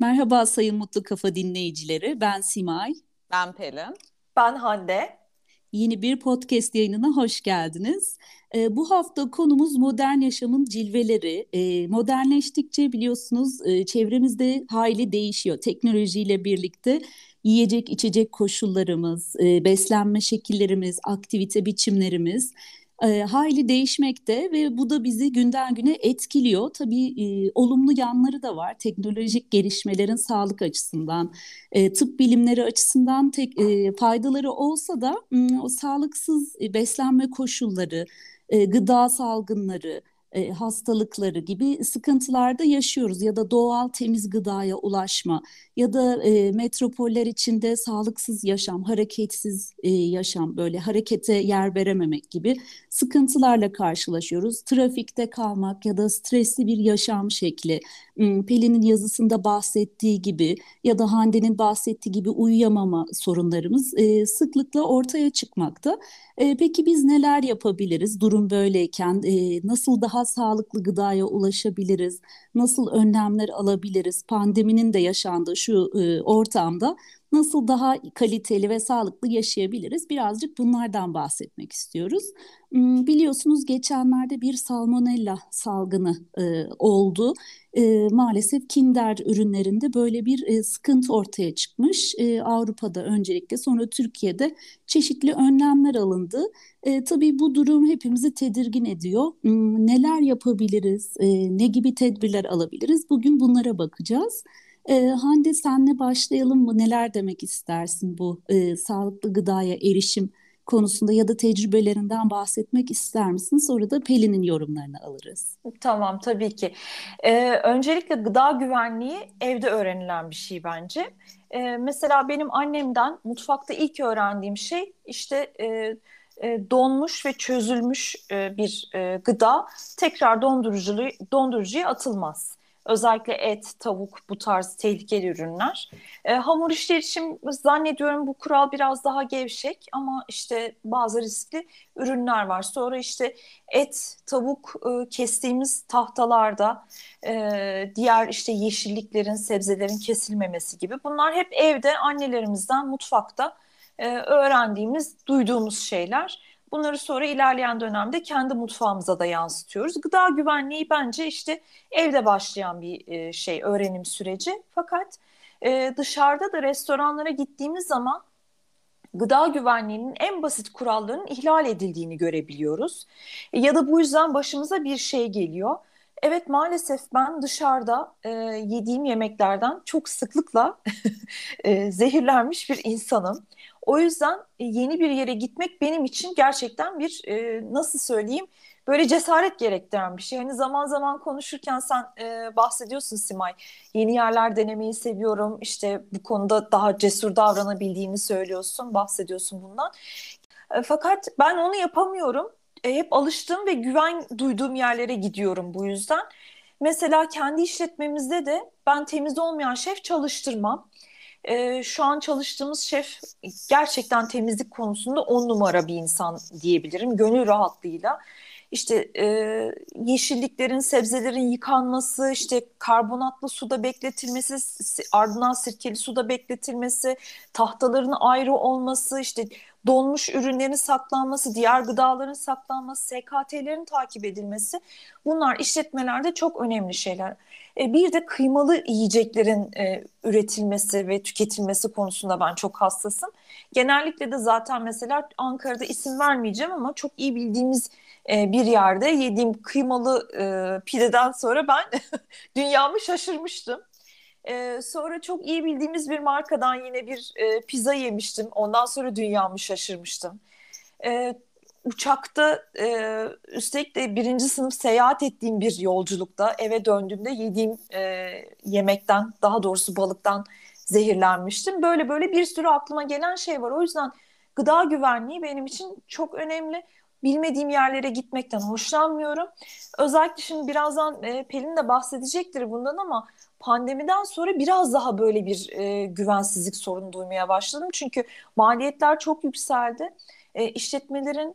Merhaba Sayın Mutlu Kafa dinleyicileri. Ben Simay. Ben Pelin. Ben Hande. Yeni bir podcast yayınına hoş geldiniz. E, bu hafta konumuz modern yaşamın cilveleri. E, modernleştikçe biliyorsunuz e, çevremizde hayli değişiyor. Teknolojiyle birlikte yiyecek içecek koşullarımız, e, beslenme şekillerimiz, aktivite biçimlerimiz e, hayli değişmekte ve bu da bizi günden güne etkiliyor. Tabii e, olumlu yanları da var. Teknolojik gelişmelerin sağlık açısından, e, tıp bilimleri açısından tek e, faydaları olsa da e, o sağlıksız beslenme koşulları, e, gıda salgınları, e, hastalıkları gibi sıkıntılarda yaşıyoruz ya da doğal temiz gıdaya ulaşma ya da e, metropoller içinde sağlıksız yaşam, hareketsiz e, yaşam böyle harekete yer verememek gibi sıkıntılarla karşılaşıyoruz. Trafikte kalmak ya da stresli bir yaşam şekli, Pelin'in yazısında bahsettiği gibi ya da Hande'nin bahsettiği gibi uyuyamama sorunlarımız e, sıklıkla ortaya çıkmakta. E, peki biz neler yapabiliriz durum böyleyken? E, nasıl daha sağlıklı gıdaya ulaşabiliriz? Nasıl önlemler alabiliriz? Pandeminin de yaşandığı şu e, ortamda nasıl daha kaliteli ve sağlıklı yaşayabiliriz? Birazcık bunlardan bahsetmek istiyoruz. Hmm, biliyorsunuz geçenlerde bir salmonella salgını e, oldu. E, maalesef Kinder ürünlerinde böyle bir e, sıkıntı ortaya çıkmış. E, Avrupa'da öncelikle sonra Türkiye'de çeşitli önlemler alındı. E, tabii bu durum hepimizi tedirgin ediyor. Hmm, neler yapabiliriz, e, ne gibi tedbirler alabiliriz? Bugün bunlara bakacağız. E, Hande senle başlayalım mı? Neler demek istersin bu e, sağlıklı gıdaya erişim konusunda ya da tecrübelerinden bahsetmek ister misin? Sonra da Pelin'in yorumlarını alırız. Tamam tabii ki. Ee, öncelikle gıda güvenliği evde öğrenilen bir şey bence. Ee, mesela benim annemden mutfakta ilk öğrendiğim şey işte e, e, donmuş ve çözülmüş e, bir e, gıda tekrar dondurucuya, dondurucuya atılmaz. Özellikle et, tavuk bu tarz tehlikeli ürünler. E, hamur işleri için zannediyorum bu kural biraz daha gevşek ama işte bazı riskli ürünler var. Sonra işte et, tavuk e, kestiğimiz tahtalarda e, diğer işte yeşilliklerin, sebzelerin kesilmemesi gibi bunlar hep evde annelerimizden mutfakta e, öğrendiğimiz, duyduğumuz şeyler. Bunları sonra ilerleyen dönemde kendi mutfağımıza da yansıtıyoruz. Gıda güvenliği bence işte evde başlayan bir e, şey, öğrenim süreci. Fakat e, dışarıda da restoranlara gittiğimiz zaman gıda güvenliğinin en basit kurallarının ihlal edildiğini görebiliyoruz. E, ya da bu yüzden başımıza bir şey geliyor. Evet maalesef ben dışarıda e, yediğim yemeklerden çok sıklıkla e, zehirlenmiş bir insanım. O yüzden e, yeni bir yere gitmek benim için gerçekten bir e, nasıl söyleyeyim böyle cesaret gerektiren bir şey. Hani zaman zaman konuşurken sen e, bahsediyorsun Simay. Yeni yerler denemeyi seviyorum. İşte bu konuda daha cesur davranabildiğini söylüyorsun, bahsediyorsun bundan. Fakat ben onu yapamıyorum. Hep alıştığım ve güven duyduğum yerlere gidiyorum bu yüzden. Mesela kendi işletmemizde de ben temiz olmayan şef çalıştırmam. E, şu an çalıştığımız şef gerçekten temizlik konusunda on numara bir insan diyebilirim. Gönül rahatlığıyla işte e, yeşilliklerin, sebzelerin yıkanması, işte karbonatlı suda bekletilmesi, ardından sirkeli suda bekletilmesi, tahtaların ayrı olması, işte donmuş ürünlerin saklanması, diğer gıdaların saklanması, SKT'lerin takip edilmesi bunlar işletmelerde çok önemli şeyler. E, bir de kıymalı yiyeceklerin e, üretilmesi ve tüketilmesi konusunda ben çok hassasım. Genellikle de zaten mesela Ankara'da isim vermeyeceğim ama çok iyi bildiğimiz e, bir yerde yediğim kıymalı e, pideden sonra ben dünyamı şaşırmıştım. Sonra çok iyi bildiğimiz bir markadan yine bir pizza yemiştim. Ondan sonra dünyamı şaşırmıştım. Uçakta e, üstelik de birinci sınıf seyahat ettiğim bir yolculukta eve döndüğümde yediğim e, yemekten daha doğrusu balıktan zehirlenmiştim. Böyle böyle bir sürü aklıma gelen şey var. O yüzden gıda güvenliği benim için çok önemli. Bilmediğim yerlere gitmekten hoşlanmıyorum. Özellikle şimdi birazdan e, Pelin de bahsedecektir bundan ama pandemiden sonra biraz daha böyle bir e, güvensizlik sorunu duymaya başladım. Çünkü maliyetler çok yükseldi. E, işletmelerin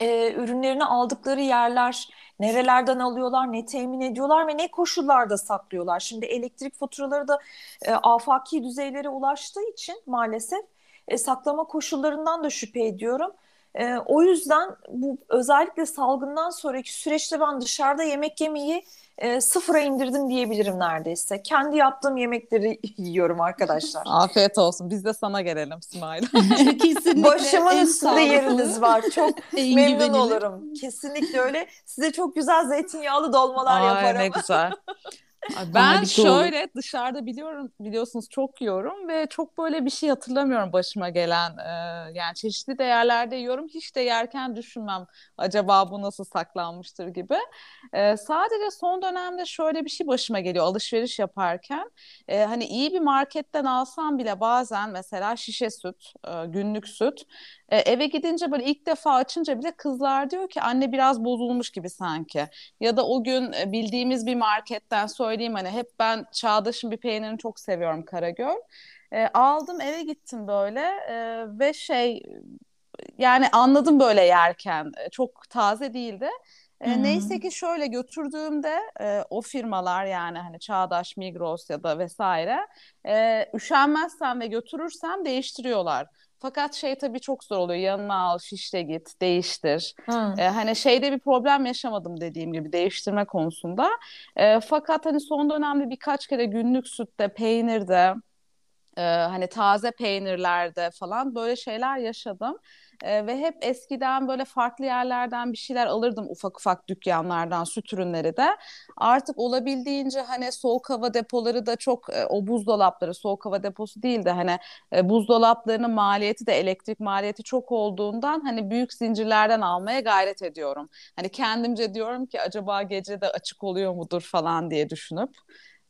e, ürünlerini aldıkları yerler nerelerden alıyorlar, ne temin ediyorlar ve ne koşullarda saklıyorlar. Şimdi elektrik faturaları da e, afaki düzeylere ulaştığı için maalesef e, saklama koşullarından da şüphe ediyorum. E, o yüzden bu özellikle salgından sonraki süreçte ben dışarıda yemek yemeyi e, sıfıra indirdim diyebilirim neredeyse. Kendi yaptığım yemekleri yiyorum arkadaşlar. Afiyet olsun. Biz de sana gelelim İsmail. Kesinlikle. Başımın üstünde yeriniz var. Çok memnun olurum. Kesinlikle öyle. Size çok güzel zeytinyağlı dolmalar Ay, yaparım. Ne güzel. Ben şöyle dışarıda biliyorum biliyorsunuz çok yiyorum ve çok böyle bir şey hatırlamıyorum başıma gelen. Ee, yani çeşitli değerlerde yiyorum. Hiç de yerken düşünmem acaba bu nasıl saklanmıştır gibi. Ee, sadece son dönemde şöyle bir şey başıma geliyor alışveriş yaparken. E, hani iyi bir marketten alsam bile bazen mesela şişe süt, e, günlük süt e, eve gidince böyle ilk defa açınca bile kızlar diyor ki anne biraz bozulmuş gibi sanki. Ya da o gün e, bildiğimiz bir marketten söyleyeyim hani hep ben Çağdaş'ın bir peynirini çok seviyorum Karagöl. E, aldım eve gittim böyle e, ve şey yani anladım böyle yerken e, çok taze değildi. E, neyse ki şöyle götürdüğümde e, o firmalar yani hani Çağdaş, Migros ya da vesaire e, üşenmezsem ve götürürsem değiştiriyorlar. Fakat şey tabii çok zor oluyor. Yanına al, şişle git, değiştir. Hmm. Ee, hani şeyde bir problem yaşamadım dediğim gibi değiştirme konusunda. Ee, fakat hani son dönemde birkaç kere günlük sütte, peynirde, e, hani taze peynirlerde falan böyle şeyler yaşadım. E, ve hep eskiden böyle farklı yerlerden bir şeyler alırdım ufak ufak dükkanlardan süt ürünleri de. Artık olabildiğince hani soğuk hava depoları da çok e, o buzdolapları soğuk hava deposu değil de hani e, buzdolaplarının maliyeti de elektrik maliyeti çok olduğundan hani büyük zincirlerden almaya gayret ediyorum. Hani kendimce diyorum ki acaba gece de açık oluyor mudur falan diye düşünüp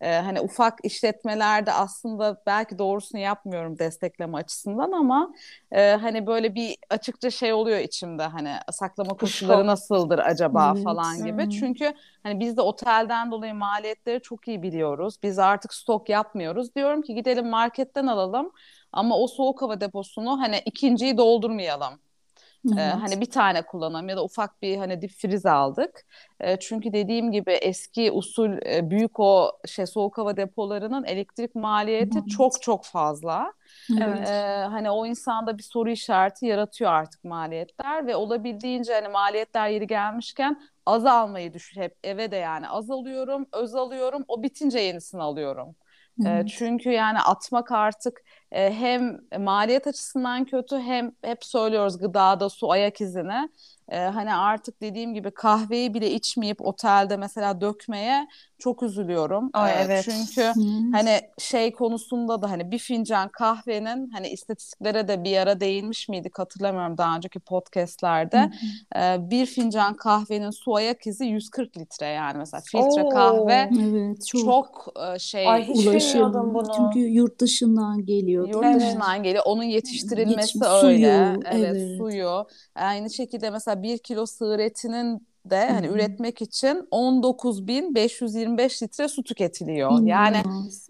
e, hani ufak işletmelerde aslında belki doğrusunu yapmıyorum destekleme açısından ama e, hani böyle bir açıkça şey oluyor içimde hani saklama koşulları nasıldır acaba evet. falan gibi. Çünkü hani biz de otelden dolayı maliyetleri çok iyi biliyoruz. Biz artık stok yapmıyoruz. Diyorum ki gidelim marketten alalım ama o soğuk hava deposunu hani ikinciyi doldurmayalım. Evet. Ee, hani bir tane kullanalım ya da ufak bir hani dip friz aldık. Ee, çünkü dediğim gibi eski usul e, büyük o şey soğuk hava depolarının elektrik maliyeti evet. çok çok fazla. Evet. Ee, hani o insanda bir soru işareti yaratıyor artık maliyetler ve olabildiğince hani maliyetler yeri gelmişken az almayı düşün hep eve de yani az alıyorum, öz alıyorum, o bitince yenisini alıyorum. Evet. Çünkü yani atmak artık hem maliyet açısından kötü hem hep söylüyoruz gıdada su ayak izine e, hani artık dediğim gibi kahveyi bile içmeyip otelde mesela dökmeye çok üzülüyorum. Ay, e, evet. Çünkü hmm. hani şey konusunda da hani bir fincan kahvenin hani istatistiklere de bir ara değinmiş miydik hatırlamıyorum daha önceki podcastlerde. Hmm. E, bir fincan kahvenin su ayak izi 140 litre yani mesela filtre Oo, kahve evet, çok, çok şey Ay, hiç ulaşım. Bunu. Çünkü yurt dışından geliyor. Yurt evet. dışından geliyor. Onun yetiştirilmesi Geçim, öyle. Suyu, evet, evet suyu. Aynı şekilde mesela bir kilo sığır etinin de hani üretmek için 19.525 litre su tüketiliyor. Hmm. Yani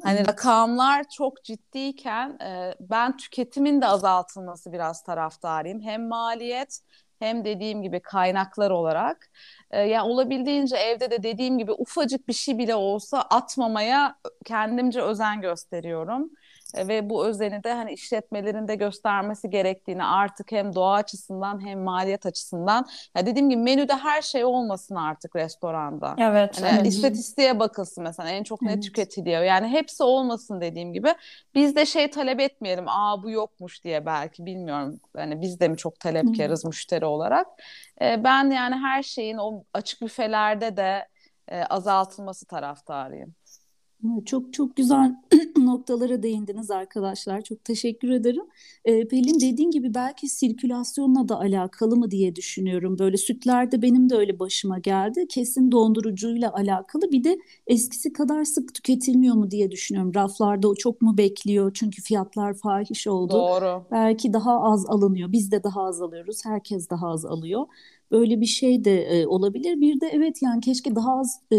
hani rakamlar çok ciddiyken e, ben tüketimin de azaltılması biraz taraftarıyım. Hem maliyet hem dediğim gibi kaynaklar olarak. E, yani olabildiğince evde de dediğim gibi ufacık bir şey bile olsa atmamaya kendimce özen gösteriyorum. Ve bu özeni de hani işletmelerin de göstermesi gerektiğini artık hem doğa açısından hem maliyet açısından ya dediğim gibi menüde her şey olmasın artık restoranda. Evet. Yani evet. istatistiğe bakılsın mesela en çok evet. ne tüketiliyor. Yani hepsi olmasın dediğim gibi. Biz de şey talep etmeyelim. Aa bu yokmuş diye belki bilmiyorum. Hani biz de mi çok talepkarız müşteri olarak. Ee, ben yani her şeyin o açık büfelerde de e, azaltılması taraftarıyım. Çok çok güzel noktalara değindiniz arkadaşlar. Çok teşekkür ederim. Ee, Pelin dediğin gibi belki sirkülasyonla da alakalı mı diye düşünüyorum. Böyle sütlerde benim de öyle başıma geldi. Kesin dondurucuyla alakalı. Bir de eskisi kadar sık tüketilmiyor mu diye düşünüyorum. Raflarda o çok mu bekliyor? Çünkü fiyatlar fahiş oldu. Doğru. Belki daha az alınıyor. Biz de daha az alıyoruz. Herkes daha az alıyor. Böyle bir şey de e, olabilir. Bir de evet yani keşke daha az e,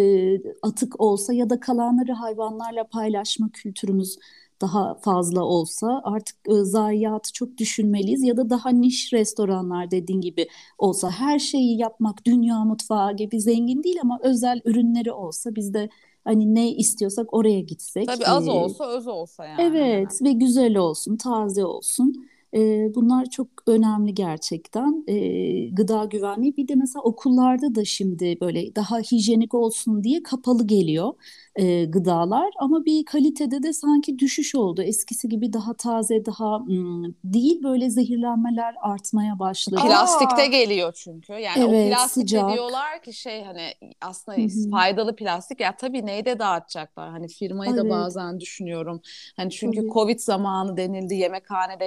atık olsa ya da kalanları hayvanlarla paylaşma kültürümüz daha fazla olsa artık e, zayiatı çok düşünmeliyiz ya da daha niş restoranlar dediğin gibi olsa her şeyi yapmak dünya mutfağı gibi zengin değil ama özel ürünleri olsa biz de hani ne istiyorsak oraya gitsek. Tabii az olsa öz olsa yani. Evet ve güzel olsun, taze olsun. E, bunlar çok önemli gerçekten. E, gıda güvenliği bir de mesela okullarda da şimdi böyle daha hijyenik olsun diye kapalı geliyor e, gıdalar ama bir kalitede de sanki düşüş oldu. Eskisi gibi daha taze, daha hmm, değil böyle zehirlenmeler artmaya başladı. Plastikte Aa. geliyor çünkü. Yani evet, o plastik sıcak. diyorlar ki şey hani aslında Hı-hı. faydalı plastik. Ya tabii neyde dağıtacaklar? Hani firmayı evet. da bazen düşünüyorum. Hani çünkü tabii. Covid zamanı denildi, yemekhanede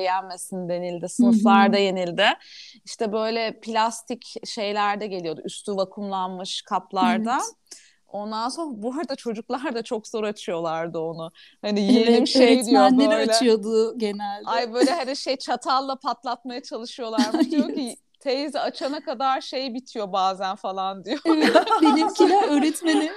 yenmesin denildi, sınıflarda Hı-hı. yenildi. İşte böyle plastik şeylerde geliyordu. Üstü vakumlanmış kaplarda. Evet. Ondan sonra bu arada çocuklar da çok zor açıyorlardı onu. Hani yeğenim evet, şey diyor böyle. açıyordu genelde. Ay böyle hani şey çatalla patlatmaya çalışıyorlarmış. diyor ki teyze açana kadar şey bitiyor bazen falan diyor. Evet, benimkiler öğretmeni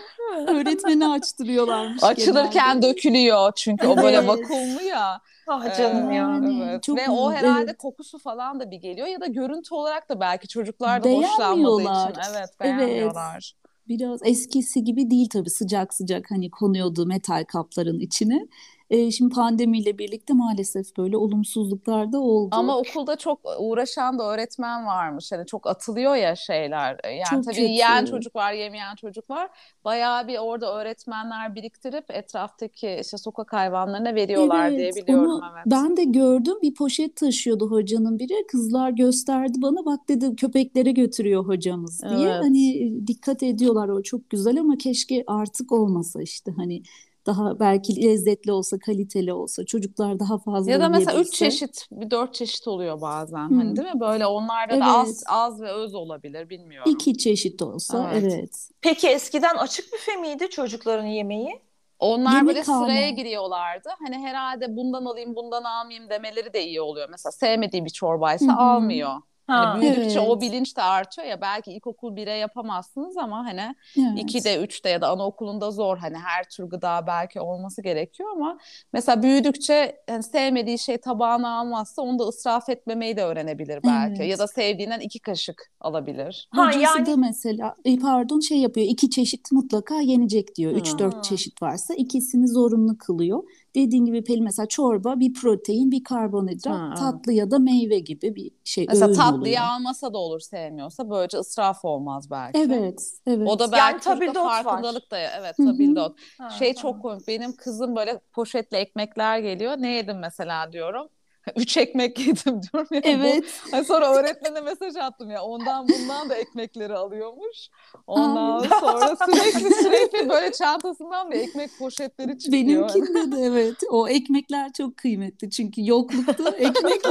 öğretmeni açtırıyorlarmış. Açılırken genelde. dökülüyor çünkü evet. o böyle vakumlu ya. Ah canım ee, ya. Evet. Çok Ve o herhalde evet. kokusu falan da bir geliyor ya da görüntü olarak da belki çocuklar da hoşlanmadığı için evet beğenmiyorlar. Evet biraz eskisi gibi değil tabii sıcak sıcak hani konuyordu metal kapların içine. E, şimdi pandemiyle birlikte maalesef böyle olumsuzluklar da oldu. Ama okulda çok uğraşan da öğretmen varmış. Hani çok atılıyor ya şeyler. Yani çok tabii kötü. yiyen çocuk var, yemeyen çocuk var. Bayağı bir orada öğretmenler biriktirip etraftaki işte sokak hayvanlarına veriyorlar evet, diye biliyorum. Onu evet. Ben de gördüm bir poşet taşıyordu hocanın biri. Kızlar gösterdi bana bak dedi köpeklere götürüyor hocamız diye. Evet. Hani dikkat ediyorlar o çok güzel ama keşke artık olmasa işte hani daha belki lezzetli olsa, kaliteli olsa, çocuklar daha fazla Ya da mesela üç çeşit, bir dört çeşit oluyor bazen. Hmm. Hani değil mi? Böyle onlarda evet. da az az ve öz olabilir bilmiyorum. İki çeşit olsa evet. evet. Peki eskiden açık büfe miydi çocukların yemeği? Onlar Yemek böyle sıraya alma. giriyorlardı. Hani herhalde bundan alayım, bundan almayayım demeleri de iyi oluyor. Mesela sevmediği bir çorbaysa Hı-hı. almıyor. Hani ha, büyüdükçe evet. o bilinç de artıyor ya belki ilkokul 1'e yapamazsınız ama hani evet. 2'de 3'te ya da anaokulunda zor hani her tür gıda belki olması gerekiyor ama mesela büyüdükçe yani sevmediği şey tabağına almazsa onu da ısraf etmemeyi de öğrenebilir belki evet. ya da sevdiğinden iki kaşık alabilir. Ha Hocası yani da mesela e, pardon şey yapıyor iki çeşit mutlaka yenecek diyor. 3-4 çeşit varsa ikisini zorunlu kılıyor dediğin gibi Pelin mesela çorba bir protein bir karbonhidrat ha, tatlı ya da meyve gibi bir şey Mesela tatlıyı oluyor. almasa da olur sevmiyorsa böylece ısraf olmaz belki. Evet. evet. O da belki yani çocukta farkındalık da evet tabildot. Şey çok komik benim kızım böyle poşetle ekmekler geliyor ne yedim mesela diyorum Üç ekmek yedim diyorum ya. Evet. Bu. sonra öğretmene mesaj attım ya. Ondan bundan da ekmekleri alıyormuş. Ondan sonra sürekli sürekli böyle çantasından da ekmek poşetleri çıkıyor. Benimkinde de evet. O ekmekler çok kıymetli. Çünkü yoklukta ekmek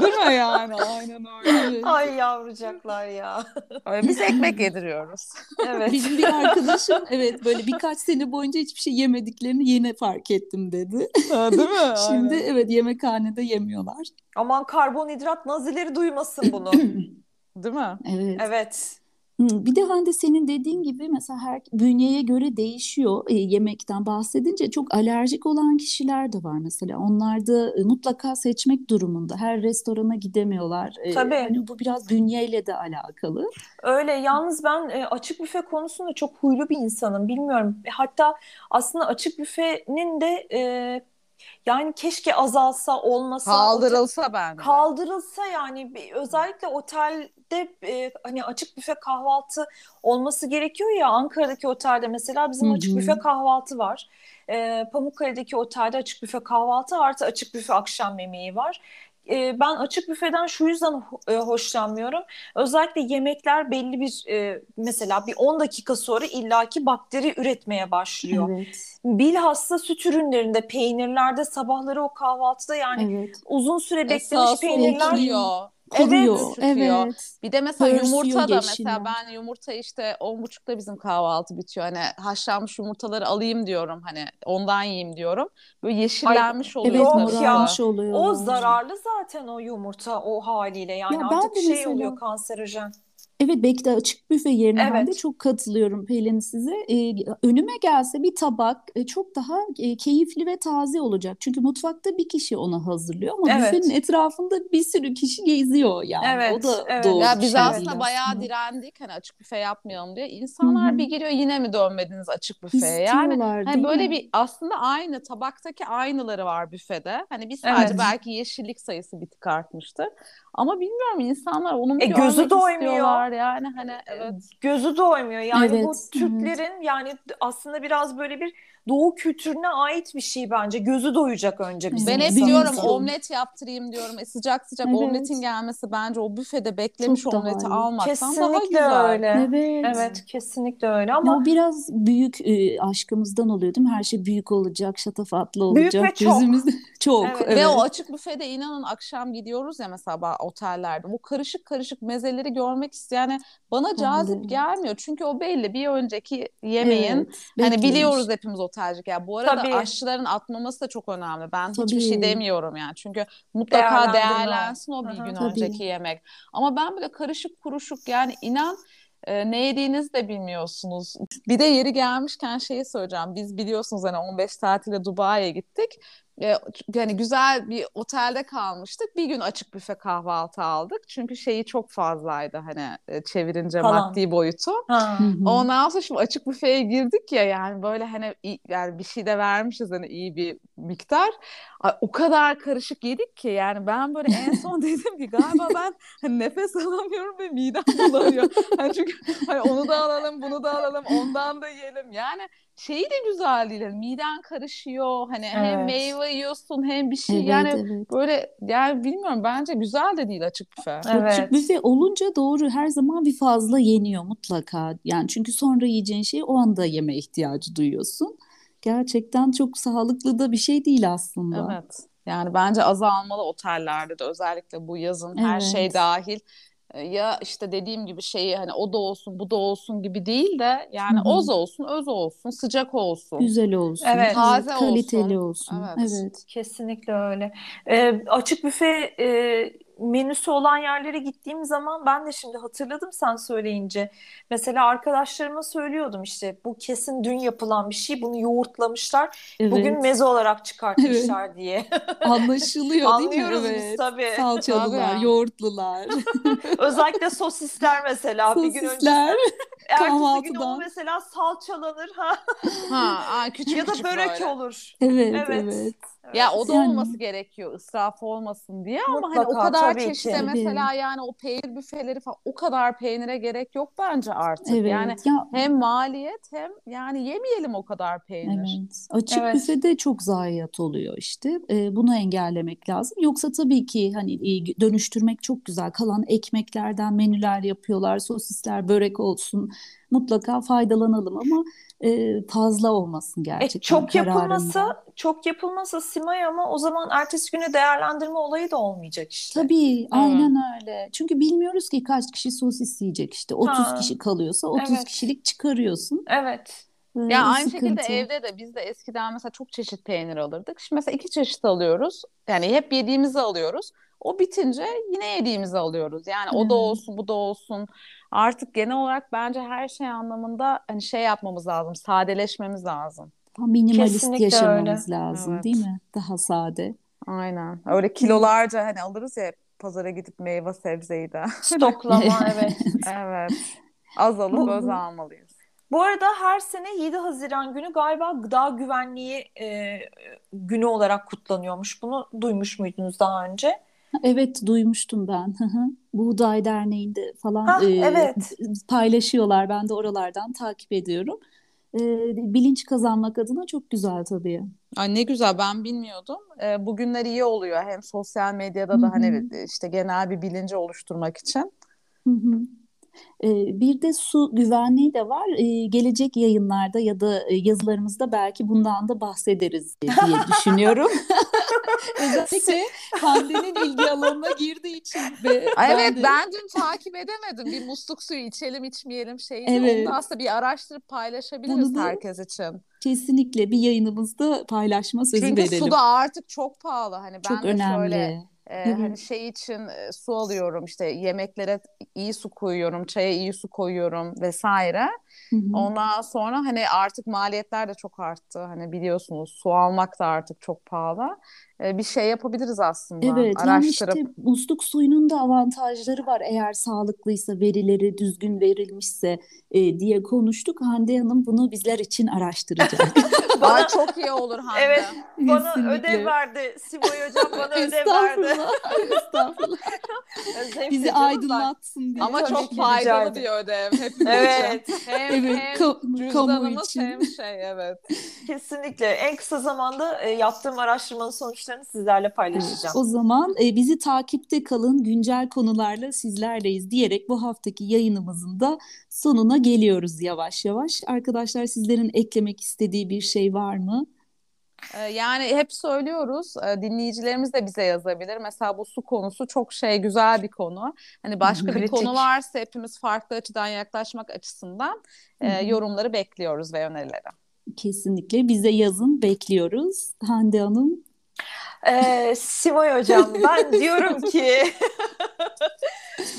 Değil mi yani? Aynen öyle. Ay yavrucaklar ya. Biz ekmek yediriyoruz. Evet. Bizim bir arkadaşım evet böyle birkaç sene boyunca hiçbir şey yemediklerini yine fark ettim dedi. Ha, değil mi? Şimdi Aynen. evet yemekhanede yemiyorlar. Aman karbonhidrat nazileri duymasın bunu. Değil mi? Evet. Evet. Bir de Hande senin dediğin gibi mesela her bünyeye göre değişiyor e, yemekten bahsedince çok alerjik olan kişiler de var mesela. Onlar da e, mutlaka seçmek durumunda. Her restorana gidemiyorlar. E, Tabii. Yani bu biraz bünyeyle de alakalı. Öyle. Yalnız ben e, açık büfe konusunda çok huylu bir insanım. Bilmiyorum. Hatta aslında açık büfenin de e, yani keşke azalsa, olmasa. Kaldırılsa otel, bence. Kaldırılsa yani özellikle otelde e, hani açık büfe kahvaltı olması gerekiyor ya. Ankara'daki otelde mesela bizim Hı-hı. açık büfe kahvaltı var. E, Pamukkale'deki otelde açık büfe kahvaltı artı açık büfe akşam yemeği var e, ben açık büfeden şu yüzden e, hoşlanmıyorum. Özellikle yemekler belli bir e, mesela bir 10 dakika sonra illaki bakteri üretmeye başlıyor. Evet. Bilhassa süt ürünlerinde, peynirlerde sabahları o kahvaltıda yani evet. uzun süre beklemiş Esas peynirler. Oluyor kuruyor. Evet, evet. Bir de mesela Pörsüyor, yumurta da mesela ben yumurta işte on buçukta bizim kahvaltı bitiyor. Hani haşlanmış yumurtaları alayım diyorum hani ondan yiyeyim diyorum. Böyle yeşillenmiş Ay, oluyor. Evet morarmış oluyor. O zararlı zaten o yumurta o haliyle yani ya artık şey mesela, oluyor kanserojen. Evet belki de açık büfe yerine evet. ben de çok katılıyorum Pelin size. Ee, önüme gelse bir tabak e, çok daha e, keyifli ve taze olacak. Çünkü mutfakta bir kişi onu hazırlıyor ama evet. büfenin etrafında bir sürü kişi geziyor yani. Evet, o da evet. doğru. Ya biz şey aslında değil bayağı direndik hani açık büfe yapmayalım diye. İnsanlar Hı-hı. bir giriyor yine mi dönmediniz açık büfeye? Yani hani böyle mi? bir aslında aynı tabaktaki aynıları var büfede. Hani bir sadece evet. belki yeşillik sayısı bir tık artmıştır. Ama bilmiyorum insanlar onun e, gözü doymuyor. Yani hani evet. Gözü doymuyor. Yani evet, bu Türklerin evet. yani aslında biraz böyle bir doğu kültürüne ait bir şey bence. Gözü doyacak önce bizim. Ben hep diyorum omlet yaptırayım diyorum. E, sıcak sıcak evet. omletin gelmesi bence o büfede beklemiş Çok omleti daha almaktan kesinlikle daha güzel. öyle. Evet. evet kesinlikle öyle ama ya biraz büyük e, aşkımızdan oluyor değil mi? Her şey büyük olacak, şatafatlı olacak. Büyük ve çok. Gözümüz çok. Evet. Evet. Ve o açık büfede inanın akşam gidiyoruz ya mesela otellerde. O karışık karışık mezeleri görmek isteyen yani bana cazip gelmiyor. Çünkü o belli bir önceki yemeğin evet, hani biliyoruz hepimiz otel otelcilik. Yani bu arada Tabii. aşçıların atmaması da çok önemli. Ben Tabii. hiçbir şey demiyorum yani. Çünkü mutlaka değerlensin o bir gün Tabii. önceki yemek. Ama ben böyle karışık kuruşuk yani inan e, ne yediğinizi de bilmiyorsunuz. Bir de yeri gelmişken şeyi söyleyeceğim. Biz biliyorsunuz hani 15 tatile Dubai'ye gittik e, yani güzel bir otelde kalmıştık. Bir gün açık büfe kahvaltı aldık. Çünkü şeyi çok fazlaydı hani e, çevirince Falan. maddi boyutu. Ha. Ondan sonra şimdi açık büfeye girdik ya yani böyle hani yani bir şey de vermişiz hani iyi bir miktar. Ay, o kadar karışık yedik ki yani ben böyle en son dedim ki galiba ben hani nefes alamıyorum ve midem bulanıyor. hani çünkü hani onu da alalım, bunu da alalım, ondan da yiyelim. Yani şeyi de güzel değil. Yani miden karışıyor. Hani evet. hem meyve yiyorsun hem bir şey. Evet, yani evet. böyle yani bilmiyorum bence güzel de değil açık büfe. Evet. Açık büfe olunca doğru her zaman bir fazla yeniyor mutlaka. Yani çünkü sonra yiyeceğin şeyi o anda yeme ihtiyacı duyuyorsun. Gerçekten çok sağlıklı da bir şey değil aslında. Evet. Yani bence azalmalı otellerde de özellikle bu yazın evet. her şey dahil ya işte dediğim gibi şeyi hani o da olsun bu da olsun gibi değil de yani Hı-hı. oz olsun öz olsun sıcak olsun. Güzel olsun. Evet. Taze kaliteli olsun. olsun. Evet. evet. Kesinlikle öyle. Ee, açık büfe e, menüsü olan yerlere gittiğim zaman ben de şimdi hatırladım sen söyleyince. Mesela arkadaşlarıma söylüyordum işte bu kesin dün yapılan bir şey bunu yoğurtlamışlar. Evet. Bugün meze olarak çıkartmışlar evet. diye. Anlaşılıyor değil mi? Evet. tabii. Salçalılar, tabii. yoğurtlular. Özellikle sosisler mesela sosisler. bir gün önce. Ertesi gün o mesela salçalanır ha. ha, küçük ya da küçük börek böyle. olur. Evet, evet. evet. Ya o da yani. olması gerekiyor ısraf olmasın diye ama Mutlaka, hani o kadar çeşitli mesela yani o peynir büfeleri falan o kadar peynire gerek yok bence artık. Evet. Yani ya. hem maliyet hem yani yemeyelim o kadar peynir. Evet. Açık evet. büfede çok zayiat oluyor işte. Ee, bunu engellemek lazım. Yoksa tabii ki hani dönüştürmek çok güzel. Kalan ekmeklerden menüler yapıyorlar. Sosisler, börek olsun. Mutlaka faydalanalım ama e, fazla olmasın e, gerçekten. E, çok yapılması, çok yapılması Simay ama o zaman ertesi güne değerlendirme olayı da olmayacak işte. Tabii, hmm. aynen öyle. Çünkü bilmiyoruz ki kaç kişi sosis yiyecek işte. 30 ha. kişi kalıyorsa 30 evet. kişilik çıkarıyorsun. Evet. Ya aynı sıkıntı. şekilde evde de biz de eskiden mesela çok çeşit peynir alırdık. Şimdi mesela iki çeşit alıyoruz. Yani hep yediğimizi alıyoruz. O bitince yine yediğimizi alıyoruz. Yani hmm. o da olsun, bu da olsun artık genel olarak bence her şey anlamında hani şey yapmamız lazım, sadeleşmemiz lazım. Minimalist Kesinlikle yaşamamız öyle. lazım evet. değil mi? Daha sade. Aynen. Öyle kilolarca hani alırız ya pazara gidip meyve sebzeyi de. Stoklama evet. evet. Az alıp öz almalıyız. Bu arada her sene 7 Haziran günü galiba gıda güvenliği e, günü olarak kutlanıyormuş. Bunu duymuş muydunuz daha önce? Evet duymuştum ben. Buğday Derneği'nde falan ha, e, evet. paylaşıyorlar. Ben de oralardan takip ediyorum. E, bilinç kazanmak adına çok güzel tabii. Ay ne güzel ben bilmiyordum. E, bugünler iyi oluyor hem sosyal medyada da Hı-hı. hani işte genel bir bilinci oluşturmak için. Hı hı. Bir de su güvenliği de var. Gelecek yayınlarda ya da yazılarımızda belki bundan da bahsederiz diye düşünüyorum. Özellikle Hande'nin ilgi alanına girdiği için. Ve evet ben, de... ben dün takip edemedim. Bir musluk suyu içelim içmeyelim şeydi. Evet. Onu da aslında bir araştırıp paylaşabiliriz herkes için. Kesinlikle bir yayınımızda paylaşma sözü Çünkü verelim. Çünkü su da artık çok pahalı. Hani ben çok de önemli. şöyle Ee, hani şey için e, su alıyorum işte yemeklere iyi su koyuyorum, çaya iyi su koyuyorum vesaire. Hı hı. Ondan sonra hani artık maliyetler de çok arttı. Hani biliyorsunuz su almak da artık çok pahalı. Ee, bir şey yapabiliriz aslında. Evet, araştırıp. yani işte musluk suyunun da avantajları var eğer sağlıklıysa, verileri düzgün verilmişse e, diye konuştuk. Hande Hanım bunu bizler için araştıracak. bana çok iyi olur Hande. Evet, bana Kesinlikle. ödev verdi. Simoy hocam bana ödev verdi. Estağfurullah. Bizi aydınlatsın diye. Ama çok faydalı bir ödev hepimiz evet. için. Hem, evet, hem ka- kamu için. hem şey evet. Kesinlikle. En kısa zamanda e, yaptığım araştırmanın sonuçlarını sizlerle paylaşacağım. O zaman e, bizi takipte kalın. Güncel konularla sizlerleyiz diyerek bu haftaki yayınımızın da sonuna geliyoruz yavaş yavaş. Arkadaşlar sizlerin eklemek istediği bir şey var mı? Yani hep söylüyoruz dinleyicilerimiz de bize yazabilir. Mesela bu su konusu çok şey güzel bir konu. Hani başka Kritik. bir konu varsa hepimiz farklı açıdan yaklaşmak açısından Hı-hı. yorumları bekliyoruz ve önerileri. Kesinlikle bize yazın bekliyoruz. Hande Hanım. Ee, Simoy Hocam ben diyorum ki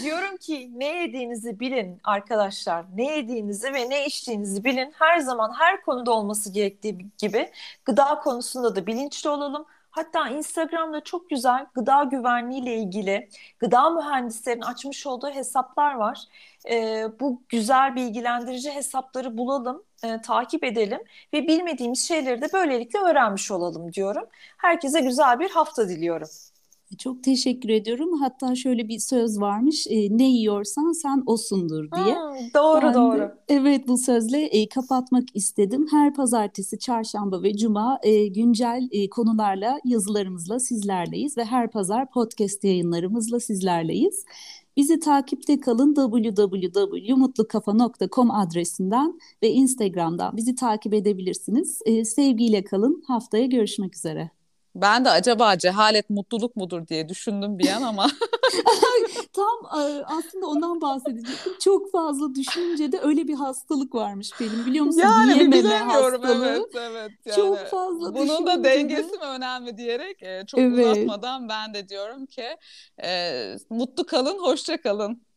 diyorum ki ne yediğinizi bilin arkadaşlar. Ne yediğinizi ve ne içtiğinizi bilin. Her zaman her konuda olması gerektiği gibi gıda konusunda da bilinçli olalım. Hatta Instagram'da çok güzel gıda güvenliği ile ilgili gıda mühendislerinin açmış olduğu hesaplar var. E, bu güzel bilgilendirici hesapları bulalım, e, takip edelim ve bilmediğimiz şeyleri de böylelikle öğrenmiş olalım diyorum. Herkese güzel bir hafta diliyorum. Çok teşekkür ediyorum. Hatta şöyle bir söz varmış. E, ne yiyorsan sen osundur diye. Hmm, doğru ben doğru. De, evet bu sözle e, kapatmak istedim. Her pazartesi, çarşamba ve cuma e, güncel e, konularla, yazılarımızla sizlerleyiz ve her pazar podcast yayınlarımızla sizlerleyiz. Bizi takipte kalın www.mutlukafa.com adresinden ve Instagram'dan bizi takip edebilirsiniz. E, sevgiyle kalın. Haftaya görüşmek üzere. Ben de acaba cehalet mutluluk mudur diye düşündüm bir an ama. Tam e, aslında ondan bahsedecektim. Çok fazla düşününce de öyle bir hastalık varmış benim biliyor musun? Yani Yiyememe bilemiyorum hastalığı. evet evet. Yani çok fazla Bunun da dengesi mi önemli diyerek e, çok evet. uzatmadan ben de diyorum ki e, mutlu kalın, hoşça kalın.